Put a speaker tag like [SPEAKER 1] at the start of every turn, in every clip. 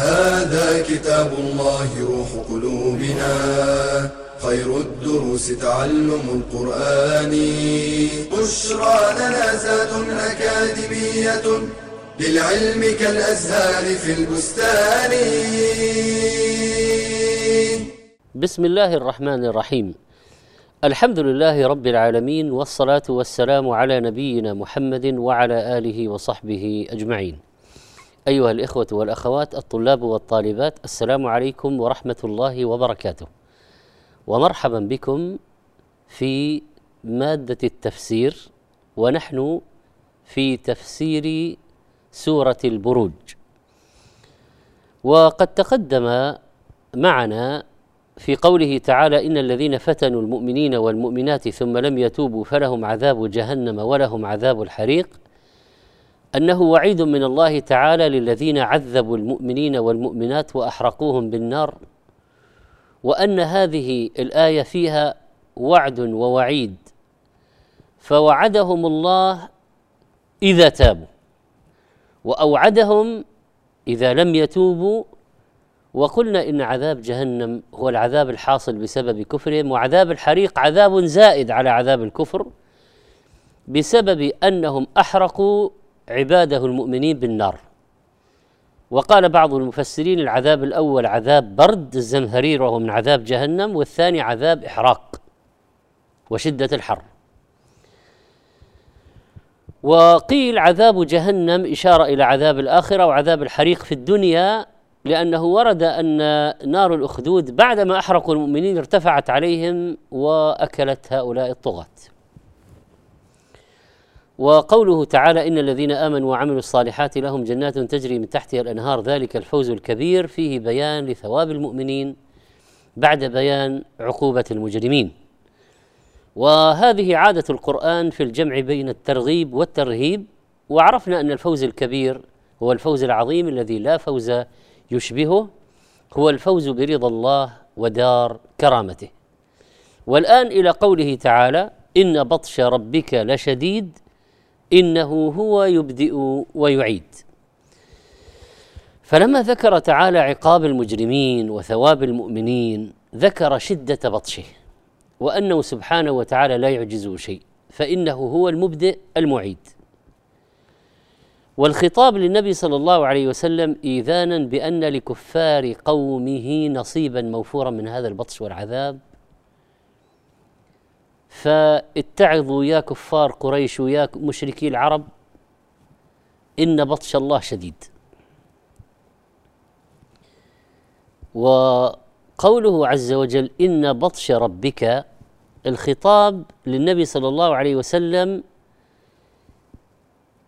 [SPEAKER 1] هذا كتاب الله روح قلوبنا خير الدروس تعلم القرآن بشرى لنا زاد أكاديمية للعلم كالأزهار في البستان
[SPEAKER 2] بسم الله الرحمن الرحيم الحمد لله رب العالمين والصلاة والسلام على نبينا محمد وعلى آله وصحبه أجمعين أيها الإخوة والأخوات الطلاب والطالبات السلام عليكم ورحمة الله وبركاته ومرحبا بكم في مادة التفسير ونحن في تفسير سورة البروج وقد تقدم معنا في قوله تعالى إن الذين فتنوا المؤمنين والمؤمنات ثم لم يتوبوا فلهم عذاب جهنم ولهم عذاب الحريق انه وعيد من الله تعالى للذين عذبوا المؤمنين والمؤمنات واحرقوهم بالنار وان هذه الايه فيها وعد ووعيد فوعدهم الله اذا تابوا واوعدهم اذا لم يتوبوا وقلنا ان عذاب جهنم هو العذاب الحاصل بسبب كفرهم وعذاب الحريق عذاب زائد على عذاب الكفر بسبب انهم احرقوا عباده المؤمنين بالنار وقال بعض المفسرين العذاب الاول عذاب برد الزمهرير وهو من عذاب جهنم والثاني عذاب احراق وشده الحر وقيل عذاب جهنم اشاره الى عذاب الاخره وعذاب الحريق في الدنيا لانه ورد ان نار الاخدود بعدما احرقوا المؤمنين ارتفعت عليهم واكلت هؤلاء الطغاه وقوله تعالى ان الذين امنوا وعملوا الصالحات لهم جنات تجري من تحتها الانهار ذلك الفوز الكبير فيه بيان لثواب المؤمنين بعد بيان عقوبه المجرمين وهذه عاده القران في الجمع بين الترغيب والترهيب وعرفنا ان الفوز الكبير هو الفوز العظيم الذي لا فوز يشبهه هو الفوز برضا الله ودار كرامته والان الى قوله تعالى ان بطش ربك لشديد انه هو يبدئ ويعيد فلما ذكر تعالى عقاب المجرمين وثواب المؤمنين ذكر شده بطشه وانه سبحانه وتعالى لا يعجزه شيء فانه هو المبدئ المعيد والخطاب للنبي صلى الله عليه وسلم ايذانا بان لكفار قومه نصيبا موفورا من هذا البطش والعذاب فاتعظوا يا كفار قريش ويا مشركي العرب إن بطش الله شديد وقوله عز وجل إن بطش ربك الخطاب للنبي صلى الله عليه وسلم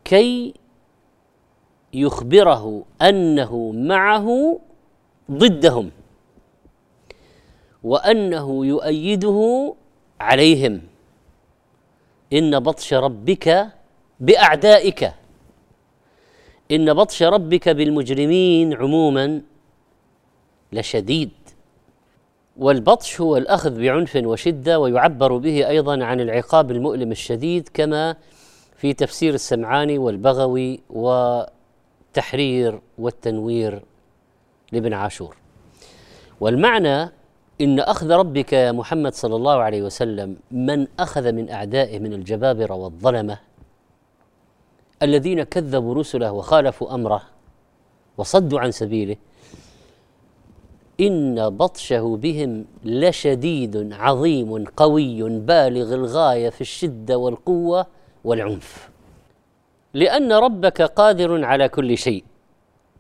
[SPEAKER 2] كي يخبره انه معه ضدهم وانه يؤيده عليهم إن بطش ربك بأعدائك إن بطش ربك بالمجرمين عموما لشديد والبطش هو الأخذ بعنف وشدة ويعبر به أيضا عن العقاب المؤلم الشديد كما في تفسير السمعاني والبغوي والتحرير والتنوير لابن عاشور والمعنى إن أخذ ربك يا محمد صلى الله عليه وسلم من أخذ من أعدائه من الجبابرة والظلمة الذين كذبوا رسله وخالفوا أمره وصدوا عن سبيله إن بطشه بهم لشديد عظيم قوي بالغ الغاية في الشدة والقوة والعنف لأن ربك قادر على كل شيء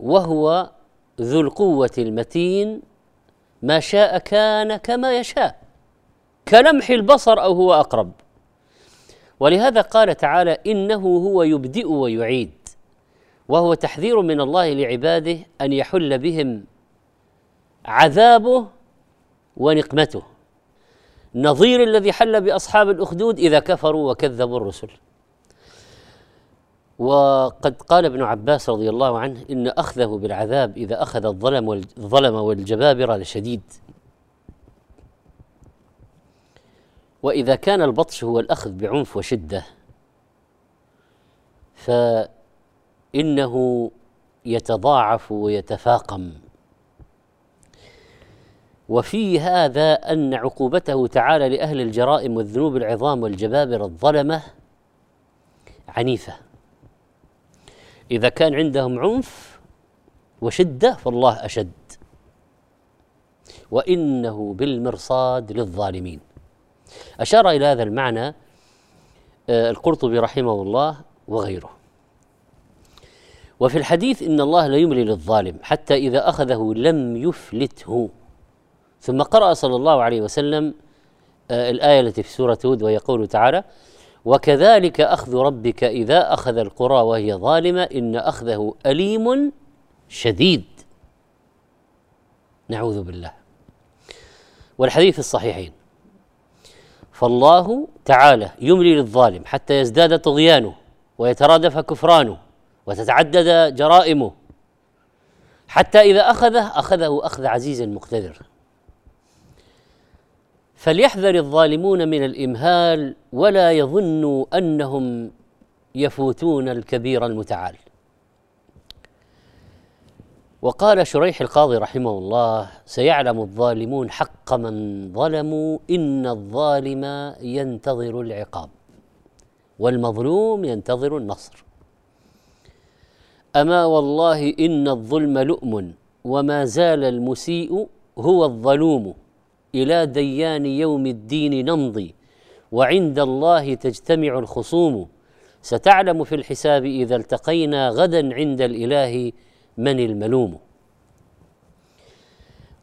[SPEAKER 2] وهو ذو القوة المتين ما شاء كان كما يشاء كلمح البصر او هو اقرب ولهذا قال تعالى انه هو يبدئ ويعيد وهو تحذير من الله لعباده ان يحل بهم عذابه ونقمته نظير الذي حل باصحاب الاخدود اذا كفروا وكذبوا الرسل وقد قال ابن عباس رضي الله عنه إن أخذه بالعذاب إذا أخذ الظلم والظلم والجبابرة لشديد وإذا كان البطش هو الأخذ بعنف وشدة فإنه يتضاعف ويتفاقم وفي هذا أن عقوبته تعالى لأهل الجرائم والذنوب العظام والجبابرة الظلمة عنيفة إذا كان عندهم عنف وشدة فالله أشد وإنه بالمرصاد للظالمين أشار إلى هذا المعنى آه، القرطبي رحمه الله وغيره وفي الحديث إن الله لا يملي للظالم حتى إذا أخذه لم يفلته ثم قرأ صلى الله عليه وسلم آه، الآية التي في سورة هود وهي قوله تعالى وكذلك اخذ ربك اذا اخذ القرى وهي ظالمه ان اخذه اليم شديد نعوذ بالله والحديث الصحيحين فالله تعالى يملي للظالم حتى يزداد طغيانه ويترادف كفرانه وتتعدد جرائمه حتى اذا اخذه اخذه اخذ عزيز مقتدر فليحذر الظالمون من الامهال ولا يظنوا انهم يفوتون الكبير المتعال وقال شريح القاضي رحمه الله سيعلم الظالمون حق من ظلموا ان الظالم ينتظر العقاب والمظلوم ينتظر النصر اما والله ان الظلم لؤم وما زال المسيء هو الظلوم إلى ديان يوم الدين نمضي وعند الله تجتمع الخصوم ستعلم في الحساب إذا التقينا غدا عند الإله من الملوم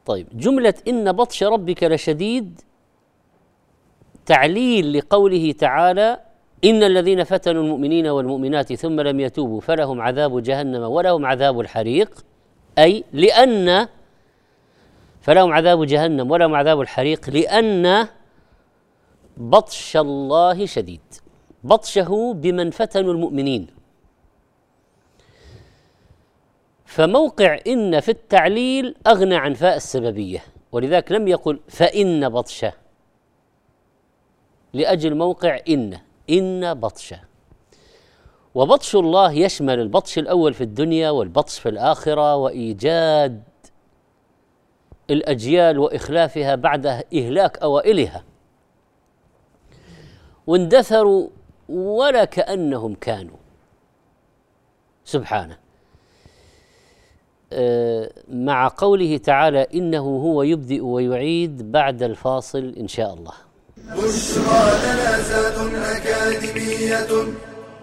[SPEAKER 2] طيب جملة إن بطش ربك لشديد تعليل لقوله تعالى إن الذين فتنوا المؤمنين والمؤمنات ثم لم يتوبوا فلهم عذاب جهنم ولهم عذاب الحريق أي لأن فلهم عذاب جهنم ولهم عذاب الحريق لأن بطش الله شديد بطشه بمن فتنوا المؤمنين فموقع إن في التعليل أغنى عن فاء السببية ولذلك لم يقل فإن بطشه لأجل موقع إن إن بطشه وبطش الله يشمل البطش الأول في الدنيا والبطش في الآخرة وإيجاد الأجيال وإخلافها بعد إهلاك أوائلها واندثروا ولا كأنهم كانوا سبحانه آه، مع قوله تعالى إنه هو يبدئ ويعيد بعد الفاصل إن شاء الله
[SPEAKER 1] بشرى لنا أكاديمية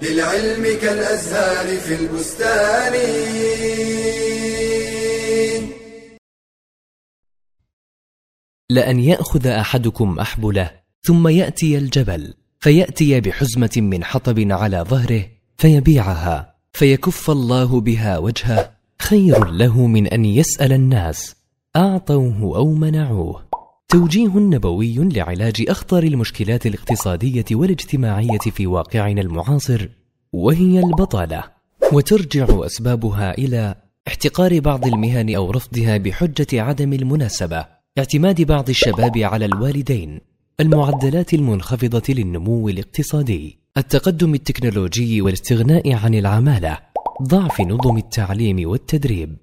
[SPEAKER 1] للعلم كالأزهار في البستان
[SPEAKER 3] لأن يأخذ أحدكم أحبله ثم يأتي الجبل فيأتي بحزمة من حطب على ظهره فيبيعها فيكف الله بها وجهه خير له من أن يسأل الناس أعطوه أو منعوه توجيه نبوي لعلاج أخطر المشكلات الاقتصادية والاجتماعية في واقعنا المعاصر وهي البطالة وترجع أسبابها إلى احتقار بعض المهن أو رفضها بحجة عدم المناسبة اعتماد بعض الشباب على الوالدين المعدلات المنخفضة للنمو الاقتصادي التقدم التكنولوجي والاستغناء عن العمالة ضعف نظم التعليم والتدريب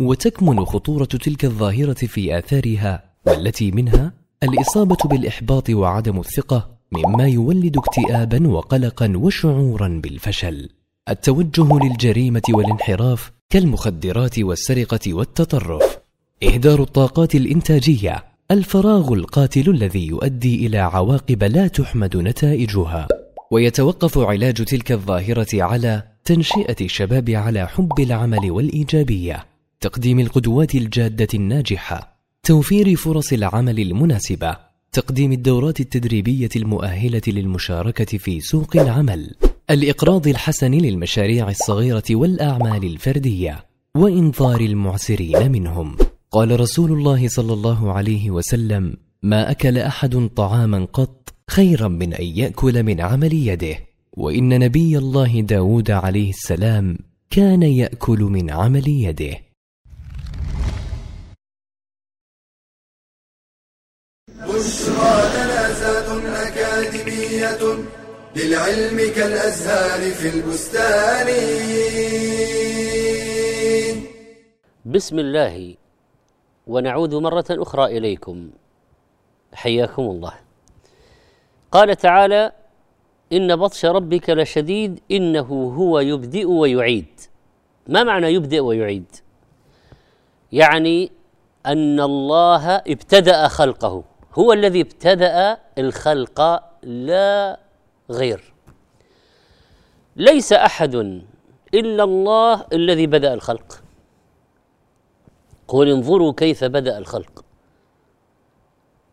[SPEAKER 3] وتكمن خطورة تلك الظاهرة في آثارها والتي منها الإصابة بالإحباط وعدم الثقة مما يولد اكتئابا وقلقا وشعورا بالفشل التوجه للجريمة والانحراف كالمخدرات والسرقة والتطرف إهدار الطاقات الإنتاجية الفراغ القاتل الذي يؤدي إلى عواقب لا تحمد نتائجها ويتوقف علاج تلك الظاهرة على تنشئة الشباب على حب العمل والإيجابية تقديم القدوات الجادة الناجحة توفير فرص العمل المناسبة تقديم الدورات التدريبية المؤهلة للمشاركة في سوق العمل الإقراض الحسن للمشاريع الصغيرة والأعمال الفردية وإنظار المعسرين منهم قال رسول الله صلى الله عليه وسلم ما اكل احد طعاما قط خيرا من ان ياكل من عمل يده وان نبي الله داود عليه السلام كان ياكل من عمل
[SPEAKER 1] يده بشرى جنازات اكاديميه للعلم كالازهار في البستان
[SPEAKER 2] بسم الله ونعود مرة أخرى إليكم حياكم الله قال تعالى إن بطش ربك لشديد إنه هو يبدئ ويعيد ما معنى يبدئ ويعيد يعني أن الله ابتدأ خلقه هو الذي ابتدأ الخلق لا غير ليس أحد إلا الله الذي بدأ الخلق قل انظروا كيف بدا الخلق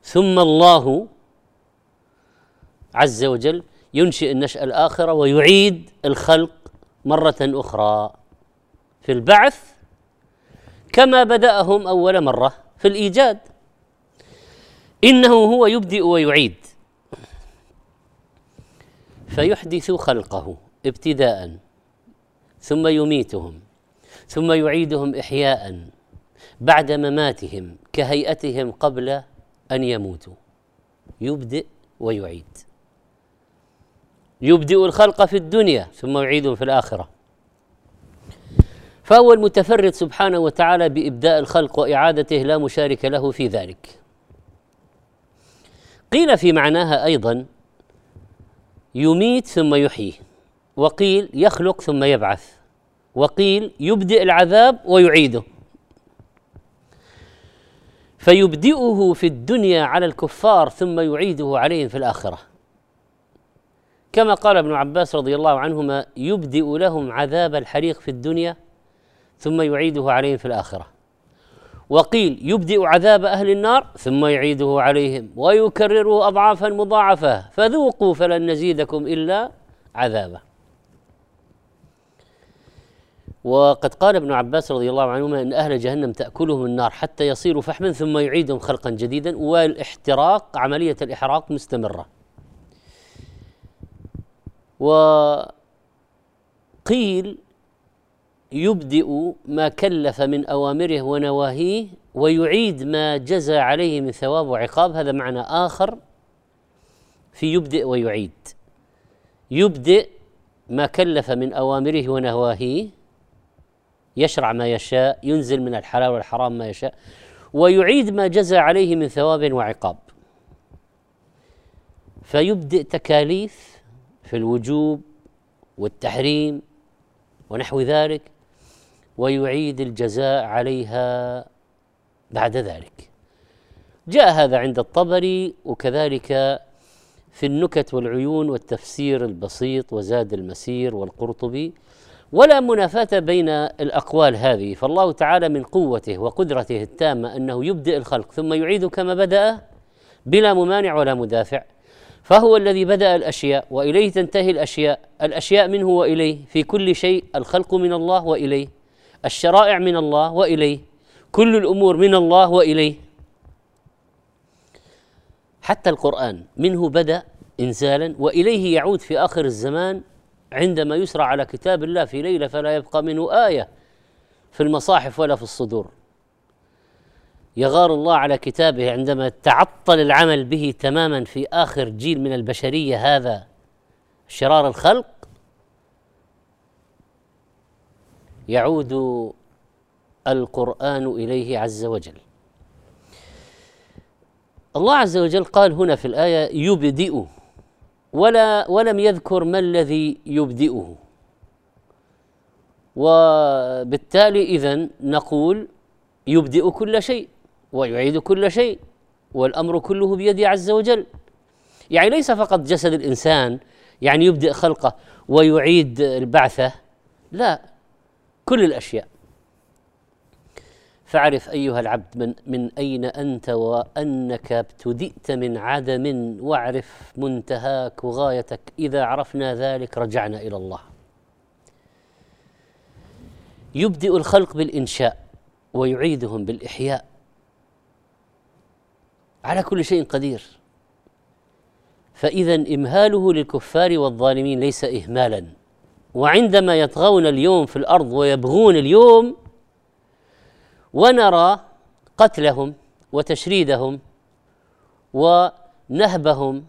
[SPEAKER 2] ثم الله عز وجل ينشئ النشاه الاخره ويعيد الخلق مره اخرى في البعث كما بداهم اول مره في الايجاد انه هو يبدئ ويعيد فيحدث خلقه ابتداء ثم يميتهم ثم يعيدهم احياء بعد مماتهم كهيئتهم قبل ان يموتوا يبدئ ويعيد يبدئ الخلق في الدنيا ثم يعيدهم في الاخره فهو المتفرد سبحانه وتعالى بابداء الخلق واعادته لا مشارك له في ذلك قيل في معناها ايضا يميت ثم يحيي وقيل يخلق ثم يبعث وقيل يبدئ العذاب ويعيده فيبدئه في الدنيا على الكفار ثم يعيده عليهم في الاخره كما قال ابن عباس رضي الله عنهما يبدئ لهم عذاب الحريق في الدنيا ثم يعيده عليهم في الاخره وقيل يبدئ عذاب اهل النار ثم يعيده عليهم ويكرره اضعافا مضاعفه فذوقوا فلن نزيدكم الا عذابه وقد قال ابن عباس رضي الله عنهما ان اهل جهنم تاكلهم النار حتى يصيروا فحما ثم يعيدهم خلقا جديدا والاحتراق عمليه الاحراق مستمره. وقيل يبدئ ما كلف من اوامره ونواهيه ويعيد ما جزى عليه من ثواب وعقاب هذا معنى اخر في يبدئ ويعيد. يبدئ ما كلف من اوامره ونواهيه يشرع ما يشاء ينزل من الحلال والحرام ما يشاء ويعيد ما جزى عليه من ثواب وعقاب فيبدئ تكاليف في الوجوب والتحريم ونحو ذلك ويعيد الجزاء عليها بعد ذلك جاء هذا عند الطبري وكذلك في النكت والعيون والتفسير البسيط وزاد المسير والقرطبي ولا منافاة بين الأقوال هذه فالله تعالى من قوته وقدرته التامة أنه يبدئ الخلق ثم يعيد كما بدأ بلا ممانع ولا مدافع فهو الذي بدأ الأشياء وإليه تنتهي الأشياء الأشياء منه وإليه في كل شيء الخلق من الله وإليه الشرائع من الله وإليه كل الأمور من الله وإليه حتى القرآن منه بدأ إنزالا وإليه يعود في آخر الزمان عندما يسرى على كتاب الله في ليله فلا يبقى منه ايه في المصاحف ولا في الصدور يغار الله على كتابه عندما تعطل العمل به تماما في اخر جيل من البشريه هذا شرار الخلق يعود القران اليه عز وجل الله عز وجل قال هنا في الايه يبدئ ولا ولم يذكر ما الذي يبدئه وبالتالي إذا نقول يبدئ كل شيء ويعيد كل شيء والأمر كله بيده عز وجل يعني ليس فقط جسد الإنسان يعني يبدئ خلقه ويعيد البعثة لا كل الأشياء فاعرف أيها العبد من, من أين أنت وأنك ابتدئت من عدم واعرف منتهاك وغايتك إذا عرفنا ذلك رجعنا إلى الله يبدئ الخلق بالإنشاء ويعيدهم بالإحياء على كل شيء قدير فإذا إمهاله للكفار والظالمين ليس إهمالا وعندما يطغون اليوم في الأرض ويبغون اليوم ونرى قتلهم وتشريدهم ونهبهم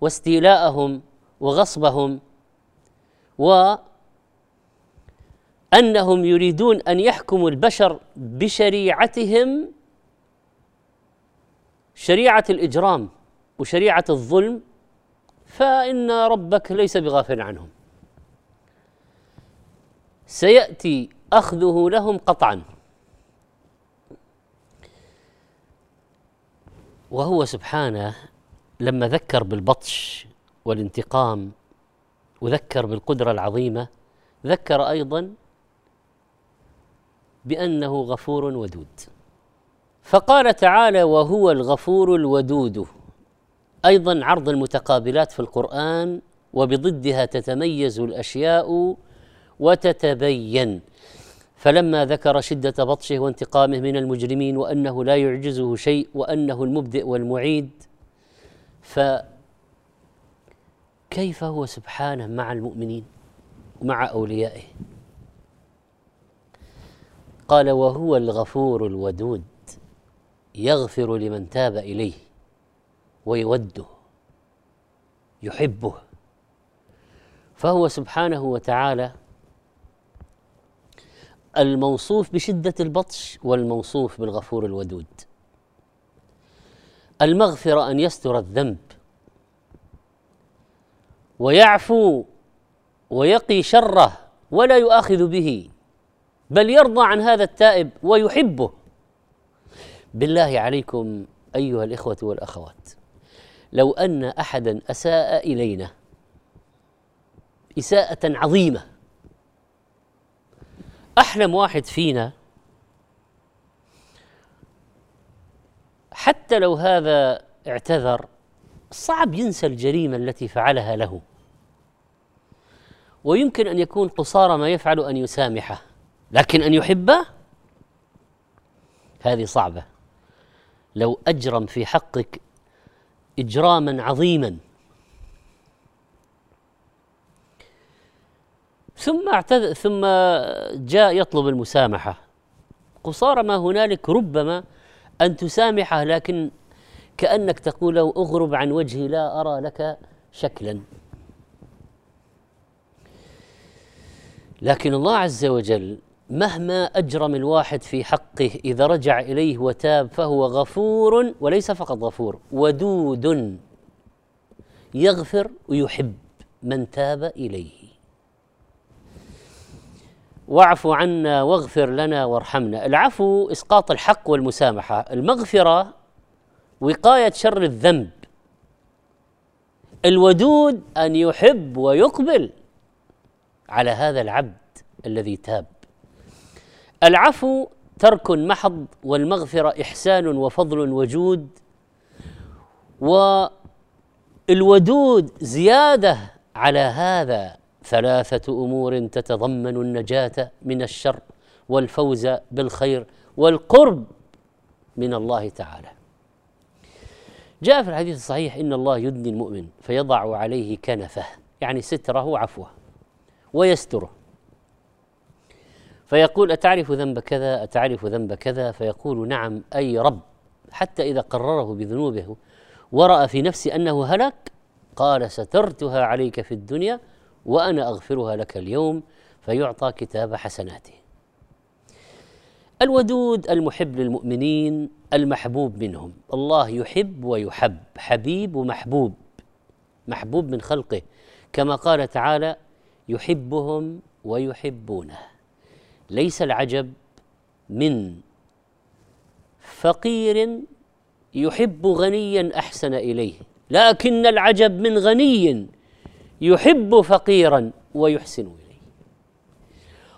[SPEAKER 2] واستيلاءهم وغصبهم وانهم يريدون ان يحكموا البشر بشريعتهم شريعه الاجرام وشريعه الظلم فان ربك ليس بغافل عنهم سياتي اخذه لهم قطعا وهو سبحانه لما ذكر بالبطش والانتقام وذكر بالقدره العظيمه ذكر ايضا بانه غفور ودود فقال تعالى وهو الغفور الودود ايضا عرض المتقابلات في القران وبضدها تتميز الاشياء وتتبين فلما ذكر شدة بطشه وانتقامه من المجرمين وأنه لا يعجزه شيء وأنه المبدئ والمعيد فكيف هو سبحانه مع المؤمنين ومع أوليائه قال وهو الغفور الودود يغفر لمن تاب إليه ويوده يحبه فهو سبحانه وتعالى الموصوف بشدة البطش والموصوف بالغفور الودود المغفرة أن يستر الذنب ويعفو ويقي شره ولا يؤاخذ به بل يرضى عن هذا التائب ويحبه بالله عليكم ايها الاخوه والاخوات لو ان احدا اساء الينا اساءه عظيمه أحلم واحد فينا حتى لو هذا اعتذر صعب ينسى الجريمة التي فعلها له ويمكن أن يكون قصارى ما يفعل أن يسامحه لكن أن يحبه هذه صعبة لو أجرم في حقك إجراما عظيما اعتذر ثم جاء يطلب المسامحة قصارى ما هنالك ربما أن تسامحه لكن كأنك تقول له أغرب عن وجهي لا أرى لك شكلا لكن الله عز وجل مهما أجرم الواحد في حقه إذا رجع إليه وتاب فهو غفور وليس فقط غفور ودود يغفر ويحب من تاب إليه واعف عنا واغفر لنا وارحمنا العفو اسقاط الحق والمسامحه المغفره وقايه شر الذنب الودود ان يحب ويقبل على هذا العبد الذي تاب العفو ترك محض والمغفره احسان وفضل وجود والودود زياده على هذا ثلاثه امور تتضمن النجاه من الشر والفوز بالخير والقرب من الله تعالى جاء في الحديث الصحيح ان الله يدني المؤمن فيضع عليه كنفه يعني ستره وعفوه ويستره فيقول أتعرف ذنب كذا أتعرف ذنب كذا فيقول نعم أي رب حتى إذا قرره بذنوبه ورأى في نفسه أنه هلك قال سترتها عليك في الدنيا وأنا أغفرها لك اليوم فيعطى كتاب حسناته الودود المحب للمؤمنين المحبوب منهم الله يحب ويحب حبيب ومحبوب محبوب من خلقه كما قال تعالى يحبهم ويحبونه ليس العجب من فقير يحب غنيا احسن اليه لكن العجب من غني يحب فقيرا ويحسن اليه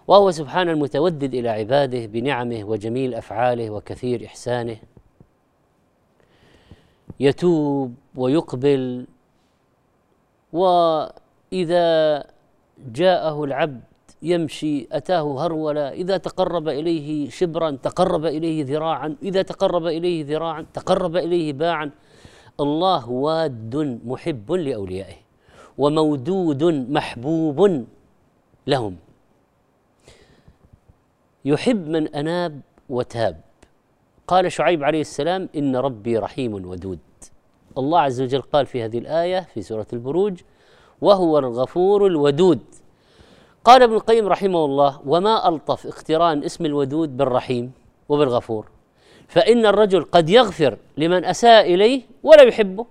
[SPEAKER 2] وهو سبحانه المتودد الى عباده بنعمه وجميل افعاله وكثير احسانه يتوب ويقبل واذا جاءه العبد يمشي أتاه هرولة إذا تقرب إليه شبرا تقرب إليه ذراعا إذا تقرب إليه ذراعا تقرب إليه باعا الله واد محب لأوليائه ومودود محبوب لهم يحب من اناب وتاب قال شعيب عليه السلام ان ربي رحيم ودود الله عز وجل قال في هذه الايه في سوره البروج وهو الغفور الودود قال ابن القيم رحمه الله وما الطف اقتران اسم الودود بالرحيم وبالغفور فان الرجل قد يغفر لمن اساء اليه ولا يحبه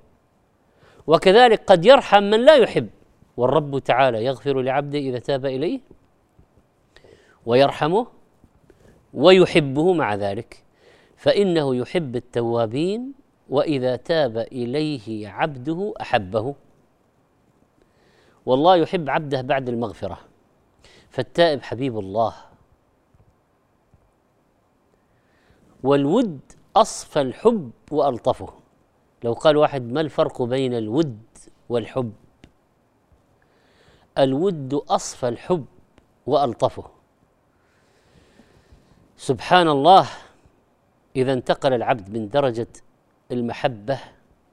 [SPEAKER 2] وكذلك قد يرحم من لا يحب والرب تعالى يغفر لعبده اذا تاب اليه ويرحمه ويحبه مع ذلك فانه يحب التوابين واذا تاب اليه عبده احبه والله يحب عبده بعد المغفره فالتائب حبيب الله والود اصفى الحب والطفه لو قال واحد ما الفرق بين الود والحب الود اصفى الحب والطفه سبحان الله اذا انتقل العبد من درجه المحبه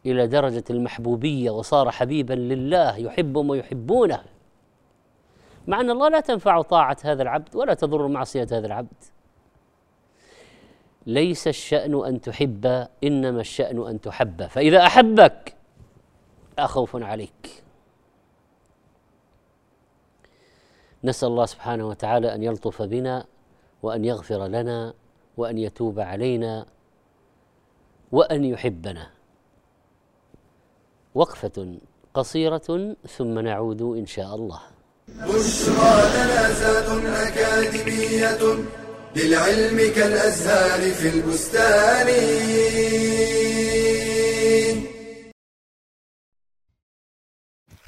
[SPEAKER 2] الى درجه المحبوبيه وصار حبيبا لله يحبهم ويحبونه مع ان الله لا تنفع طاعه هذا العبد ولا تضر معصيه هذا العبد ليس الشأن أن تحب إنما الشأن أن تحب فإذا أحبك لا خوف عليك نسأل الله سبحانه وتعالى أن يلطف بنا وأن يغفر لنا وأن يتوب علينا وأن يحبنا وقفة قصيرة ثم نعود إن شاء الله بشرى أكاديمية للعلم كالأزهار
[SPEAKER 4] في البستان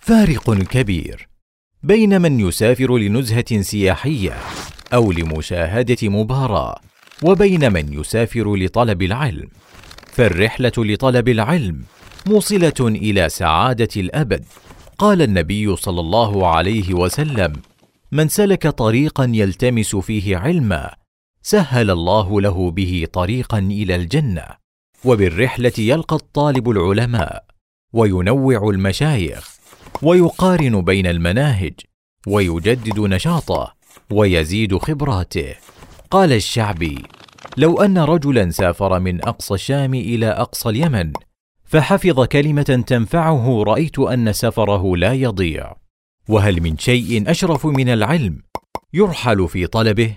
[SPEAKER 4] فارق كبير بين من يسافر لنزهة سياحية أو لمشاهدة مباراة وبين من يسافر لطلب العلم فالرحلة لطلب العلم موصلة إلى سعادة الأبد قال النبي صلى الله عليه وسلم من سلك طريقا يلتمس فيه علما سهل الله له به طريقا الى الجنه وبالرحله يلقى الطالب العلماء وينوع المشايخ ويقارن بين المناهج ويجدد نشاطه ويزيد خبراته قال الشعبي لو ان رجلا سافر من اقصى الشام الى اقصى اليمن فحفظ كلمه تنفعه رايت ان سفره لا يضيع وهل من شيء اشرف من العلم يرحل في طلبه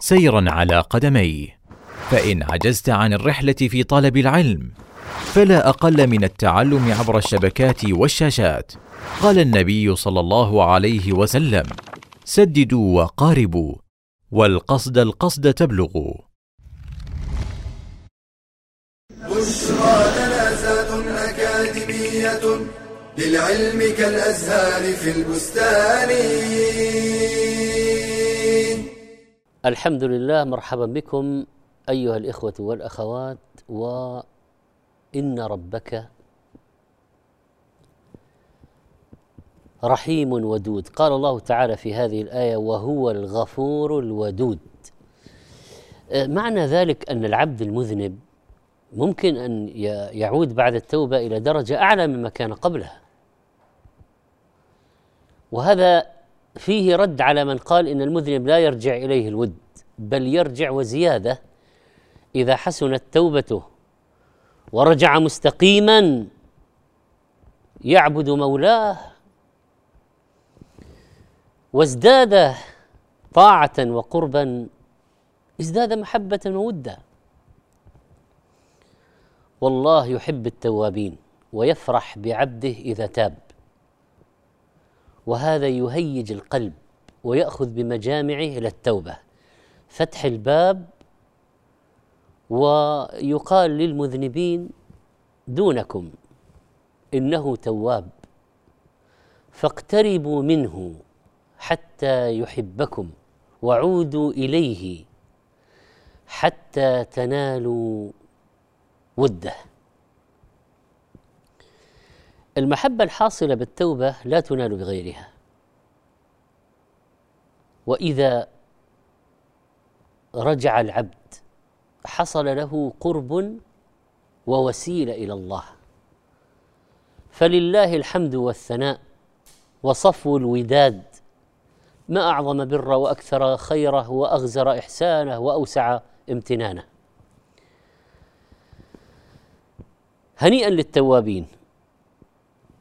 [SPEAKER 4] سيرا على قدميه فان عجزت عن الرحله في طلب العلم فلا اقل من التعلم عبر الشبكات والشاشات قال النبي صلى الله عليه وسلم سددوا وقاربوا والقصد القصد تبلغوا
[SPEAKER 1] بشرى أكاديمية للعلم كالأزهار في البستان
[SPEAKER 2] الحمد لله مرحبا بكم ايها الاخوه والاخوات وان ربك رحيم ودود قال الله تعالى في هذه الايه وهو الغفور الودود آه، معنى ذلك ان العبد المذنب ممكن ان يعود بعد التوبه الى درجه اعلى مما كان قبلها وهذا فيه رد على من قال ان المذنب لا يرجع اليه الود بل يرجع وزياده اذا حسنت توبته ورجع مستقيما يعبد مولاه وازداد طاعه وقربا ازداد محبه وودا والله يحب التوابين ويفرح بعبده اذا تاب وهذا يهيج القلب ويأخذ بمجامعه إلى التوبة فتح الباب ويقال للمذنبين دونكم إنه تواب فاقتربوا منه حتى يحبكم وعودوا إليه حتى تنالوا وده المحبة الحاصلة بالتوبة لا تنال بغيرها وإذا رجع العبد حصل له قرب ووسيله الى الله فلله الحمد والثناء وصفو الوداد ما اعظم بره واكثر خيره واغزر احسانه واوسع امتنانه هنيئا للتوابين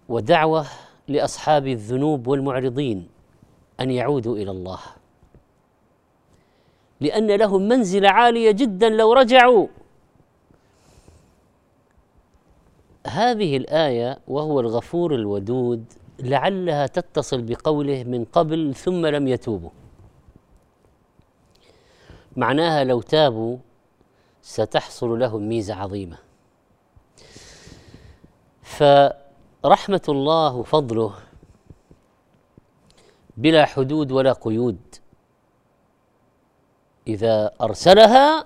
[SPEAKER 2] ودعوه لاصحاب الذنوب والمعرضين ان يعودوا الى الله لان لهم منزله عاليه جدا لو رجعوا هذه الايه وهو الغفور الودود لعلها تتصل بقوله من قبل ثم لم يتوبوا معناها لو تابوا ستحصل لهم ميزه عظيمه ف رحمة الله وفضله بلا حدود ولا قيود إذا أرسلها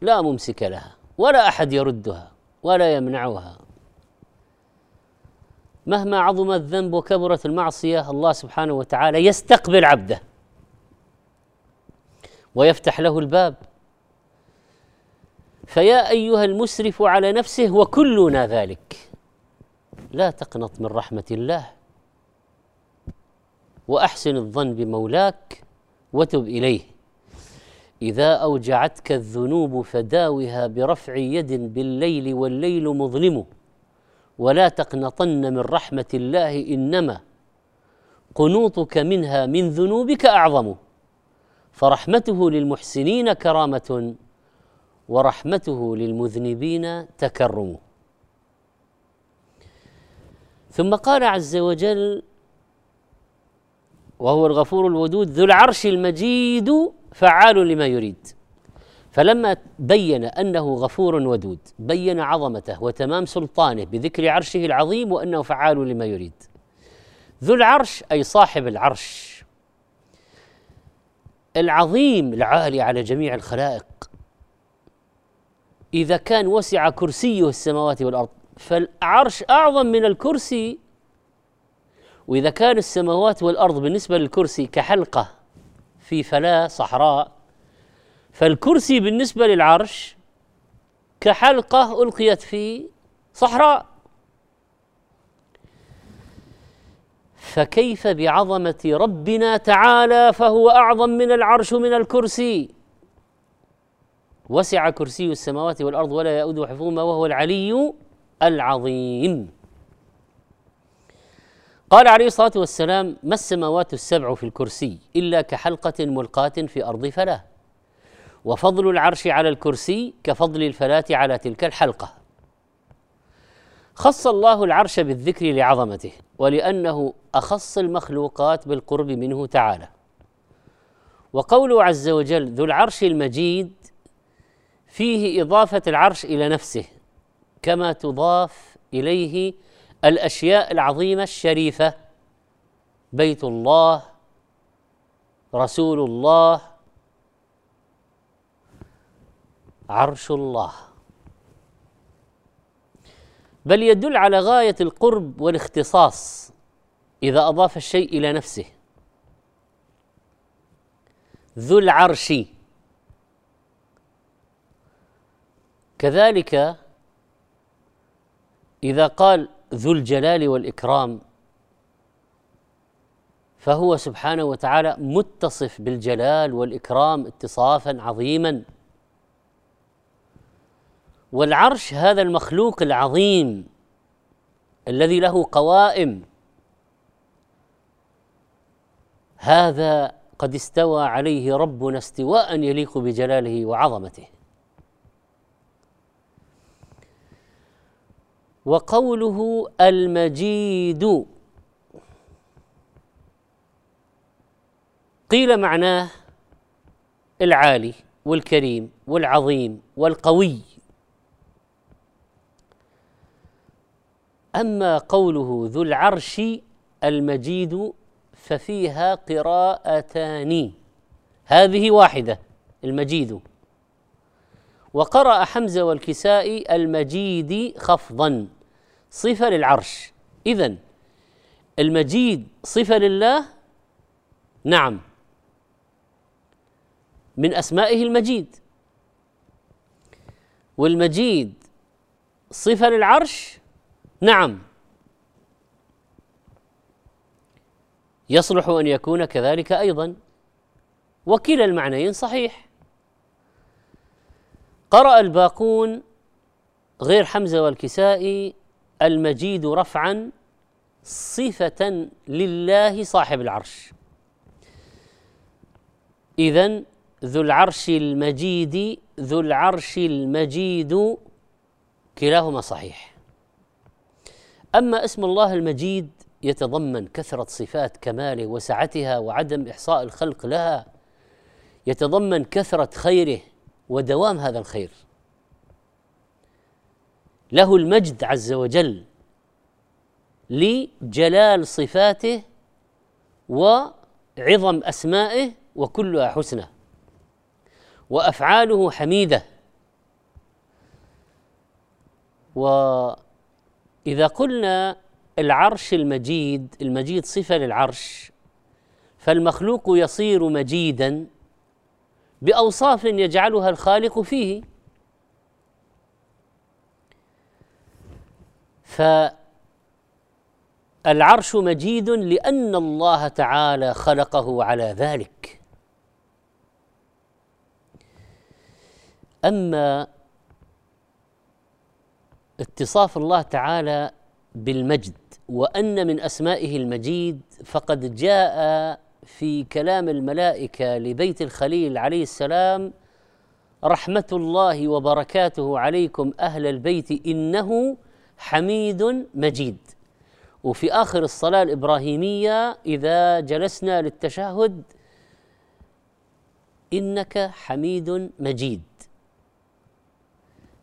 [SPEAKER 2] لا ممسك لها ولا أحد يردها ولا يمنعها مهما عظم الذنب وكبرت المعصية الله سبحانه وتعالى يستقبل عبده ويفتح له الباب فيا أيها المسرف على نفسه وكلنا ذلك لا تقنط من رحمة الله وأحسن الظن بمولاك وتب إليه إذا أوجعتك الذنوب فداوها برفع يد بالليل والليل مظلم ولا تقنطن من رحمة الله إنما قنوطك منها من ذنوبك أعظم فرحمته للمحسنين كرامة ورحمته للمذنبين تكرم ثم قال عز وجل وهو الغفور الودود ذو العرش المجيد فعال لما يريد فلما بين انه غفور ودود بين عظمته وتمام سلطانه بذكر عرشه العظيم وانه فعال لما يريد ذو العرش اي صاحب العرش العظيم العالي على جميع الخلائق اذا كان وسع كرسيه السماوات والارض فالعرش أعظم من الكرسي وإذا كان السماوات والأرض بالنسبة للكرسي كحلقة في فلاة صحراء فالكرسي بالنسبة للعرش كحلقة ألقيت في صحراء فكيف بعظمة ربنا تعالى فهو أعظم من العرش من الكرسي وسع كرسي السماوات والأرض ولا يؤود حفظهما وهو العلي العظيم قال عليه الصلاة والسلام ما السماوات السبع في الكرسي إلا كحلقة ملقاة في أرض فلاة وفضل العرش على الكرسي كفضل الفلاة على تلك الحلقة خص الله العرش بالذكر لعظمته ولأنه أخص المخلوقات بالقرب منه تعالى وقوله عز وجل ذو العرش المجيد فيه إضافة العرش إلى نفسه كما تضاف اليه الاشياء العظيمه الشريفه بيت الله رسول الله عرش الله بل يدل على غايه القرب والاختصاص اذا اضاف الشيء الى نفسه ذو العرش كذلك إذا قال ذو الجلال والإكرام فهو سبحانه وتعالى متصف بالجلال والإكرام اتصافا عظيما والعرش هذا المخلوق العظيم الذي له قوائم هذا قد استوى عليه ربنا استواء يليق بجلاله وعظمته وقوله المجيد قيل معناه العالي والكريم والعظيم والقوي اما قوله ذو العرش المجيد ففيها قراءتان هذه واحده المجيد وقرأ حمزه والكسائي المجيد خفضا صفه للعرش اذا المجيد صفه لله نعم من اسمائه المجيد والمجيد صفه للعرش نعم يصلح ان يكون كذلك ايضا وكلا المعنيين صحيح قرأ الباقون غير حمزة والكسائي المجيد رفعا صفة لله صاحب العرش إذا ذو العرش المجيد ذو العرش المجيد كلاهما صحيح أما اسم الله المجيد يتضمن كثرة صفات كماله وسعتها وعدم إحصاء الخلق لها يتضمن كثرة خيره ودوام هذا الخير له المجد عز وجل لجلال صفاته وعظم اسمائه وكلها حسنى وافعاله حميده واذا قلنا العرش المجيد المجيد صفه للعرش فالمخلوق يصير مجيدا باوصاف يجعلها الخالق فيه فالعرش مجيد لأن الله تعالى خلقه على ذلك أما اتصاف الله تعالى بالمجد وأن من أسمائه المجيد فقد جاء في كلام الملائكة لبيت الخليل عليه السلام رحمة الله وبركاته عليكم أهل البيت إنه حميد مجيد وفي آخر الصلاة الإبراهيمية إذا جلسنا للتشهد إنك حميد مجيد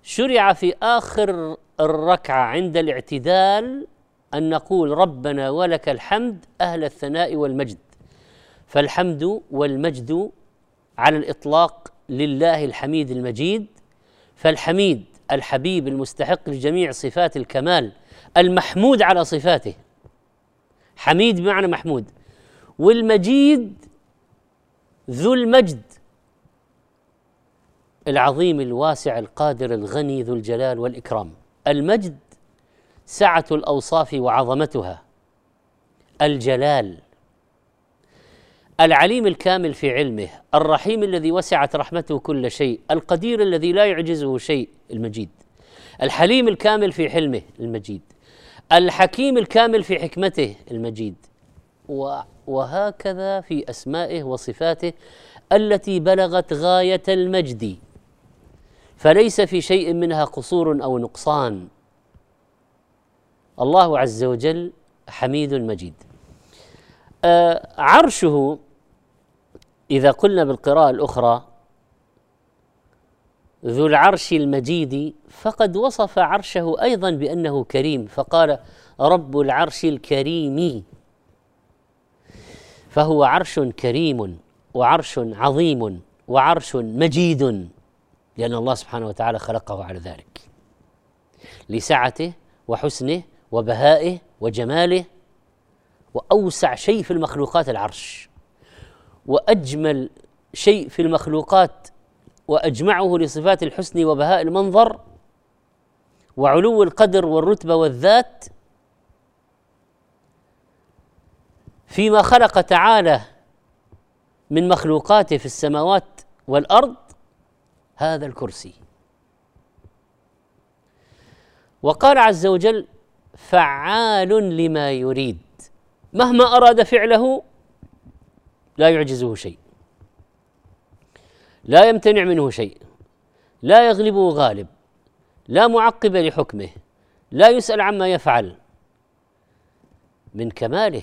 [SPEAKER 2] شرع في آخر الركعة عند الاعتدال أن نقول ربنا ولك الحمد أهل الثناء والمجد فالحمد والمجد على الإطلاق لله الحميد المجيد فالحميد الحبيب المستحق لجميع صفات الكمال المحمود على صفاته حميد بمعنى محمود والمجيد ذو المجد العظيم الواسع القادر الغني ذو الجلال والاكرام المجد سعه الاوصاف وعظمتها الجلال العليم الكامل في علمه الرحيم الذي وسعت رحمته كل شيء القدير الذي لا يعجزه شيء المجيد الحليم الكامل في حلمه المجيد الحكيم الكامل في حكمته المجيد وهكذا في اسمائه وصفاته التي بلغت غايه المجد فليس في شيء منها قصور او نقصان الله عز وجل حميد مجيد آه، عرشه إذا قلنا بالقراءة الأخرى ذو العرش المجيد فقد وصف عرشه أيضا بأنه كريم فقال رب العرش الكريم فهو عرش كريم وعرش عظيم وعرش مجيد لأن الله سبحانه وتعالى خلقه على ذلك لسعته وحسنه وبهائه وجماله وأوسع شيء في المخلوقات العرش واجمل شيء في المخلوقات واجمعه لصفات الحسن وبهاء المنظر وعلو القدر والرتبه والذات فيما خلق تعالى من مخلوقاته في السماوات والارض هذا الكرسي وقال عز وجل فعال لما يريد مهما اراد فعله لا يعجزه شيء لا يمتنع منه شيء لا يغلبه غالب لا معقب لحكمه لا يسأل عما يفعل من كماله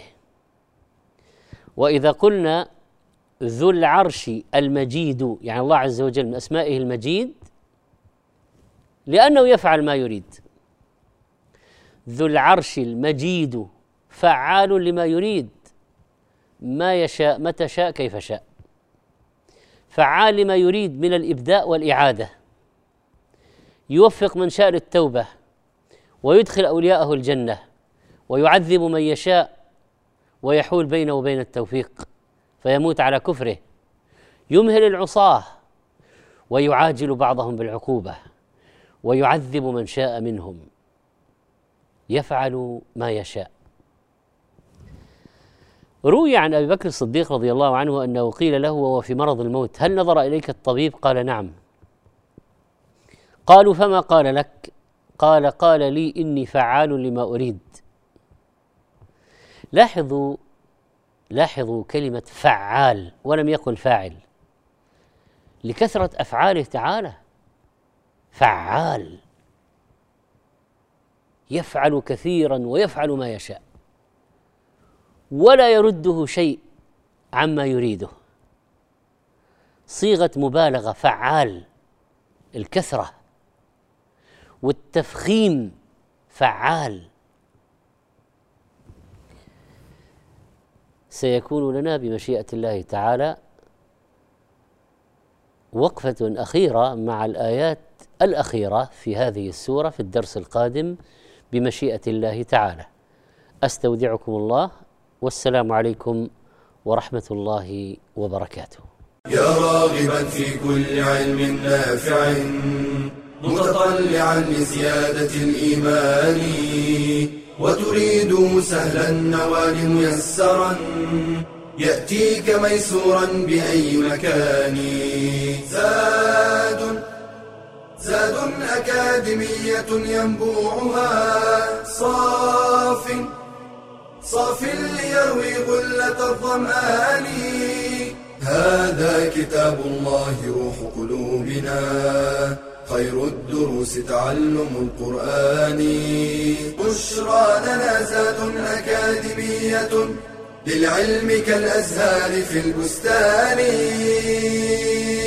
[SPEAKER 2] وإذا قلنا ذو العرش المجيد يعني الله عز وجل من أسمائه المجيد لأنه يفعل ما يريد ذو العرش المجيد فعال لما يريد ما يشاء متى شاء كيف شاء فعال لما يريد من الابداء والاعاده يوفق من شاء للتوبه ويدخل اولياءه الجنه ويعذب من يشاء ويحول بينه وبين التوفيق فيموت على كفره يمهل العصاه ويعاجل بعضهم بالعقوبه ويعذب من شاء منهم يفعل ما يشاء روي عن ابي بكر الصديق رضي الله عنه انه قيل له وهو في مرض الموت هل نظر اليك الطبيب قال نعم قالوا فما قال لك قال قال لي اني فعال لما اريد لاحظوا لاحظوا كلمه فعال ولم يقل فاعل لكثره افعاله تعالى فعال يفعل كثيرا ويفعل ما يشاء ولا يرده شيء عما يريده صيغه مبالغه فعال الكثره والتفخيم فعال سيكون لنا بمشيئه الله تعالى وقفه اخيره مع الايات الاخيره في هذه السوره في الدرس القادم بمشيئه الله تعالى استودعكم الله والسلام عليكم ورحمه الله وبركاته. يا راغبا في كل علم نافع متطلعا لزياده الايمان وتريد سهلا النوال ميسرا ياتيك ميسورا باي مكان زاد زاد اكاديميه ينبوعها صاف صاف ليروي غلة الظمآن هذا كتاب الله روح قلوبنا خير الدروس تعلم القرآن بشرى لنا زاد أكاديمية للعلم كالأزهار في البستان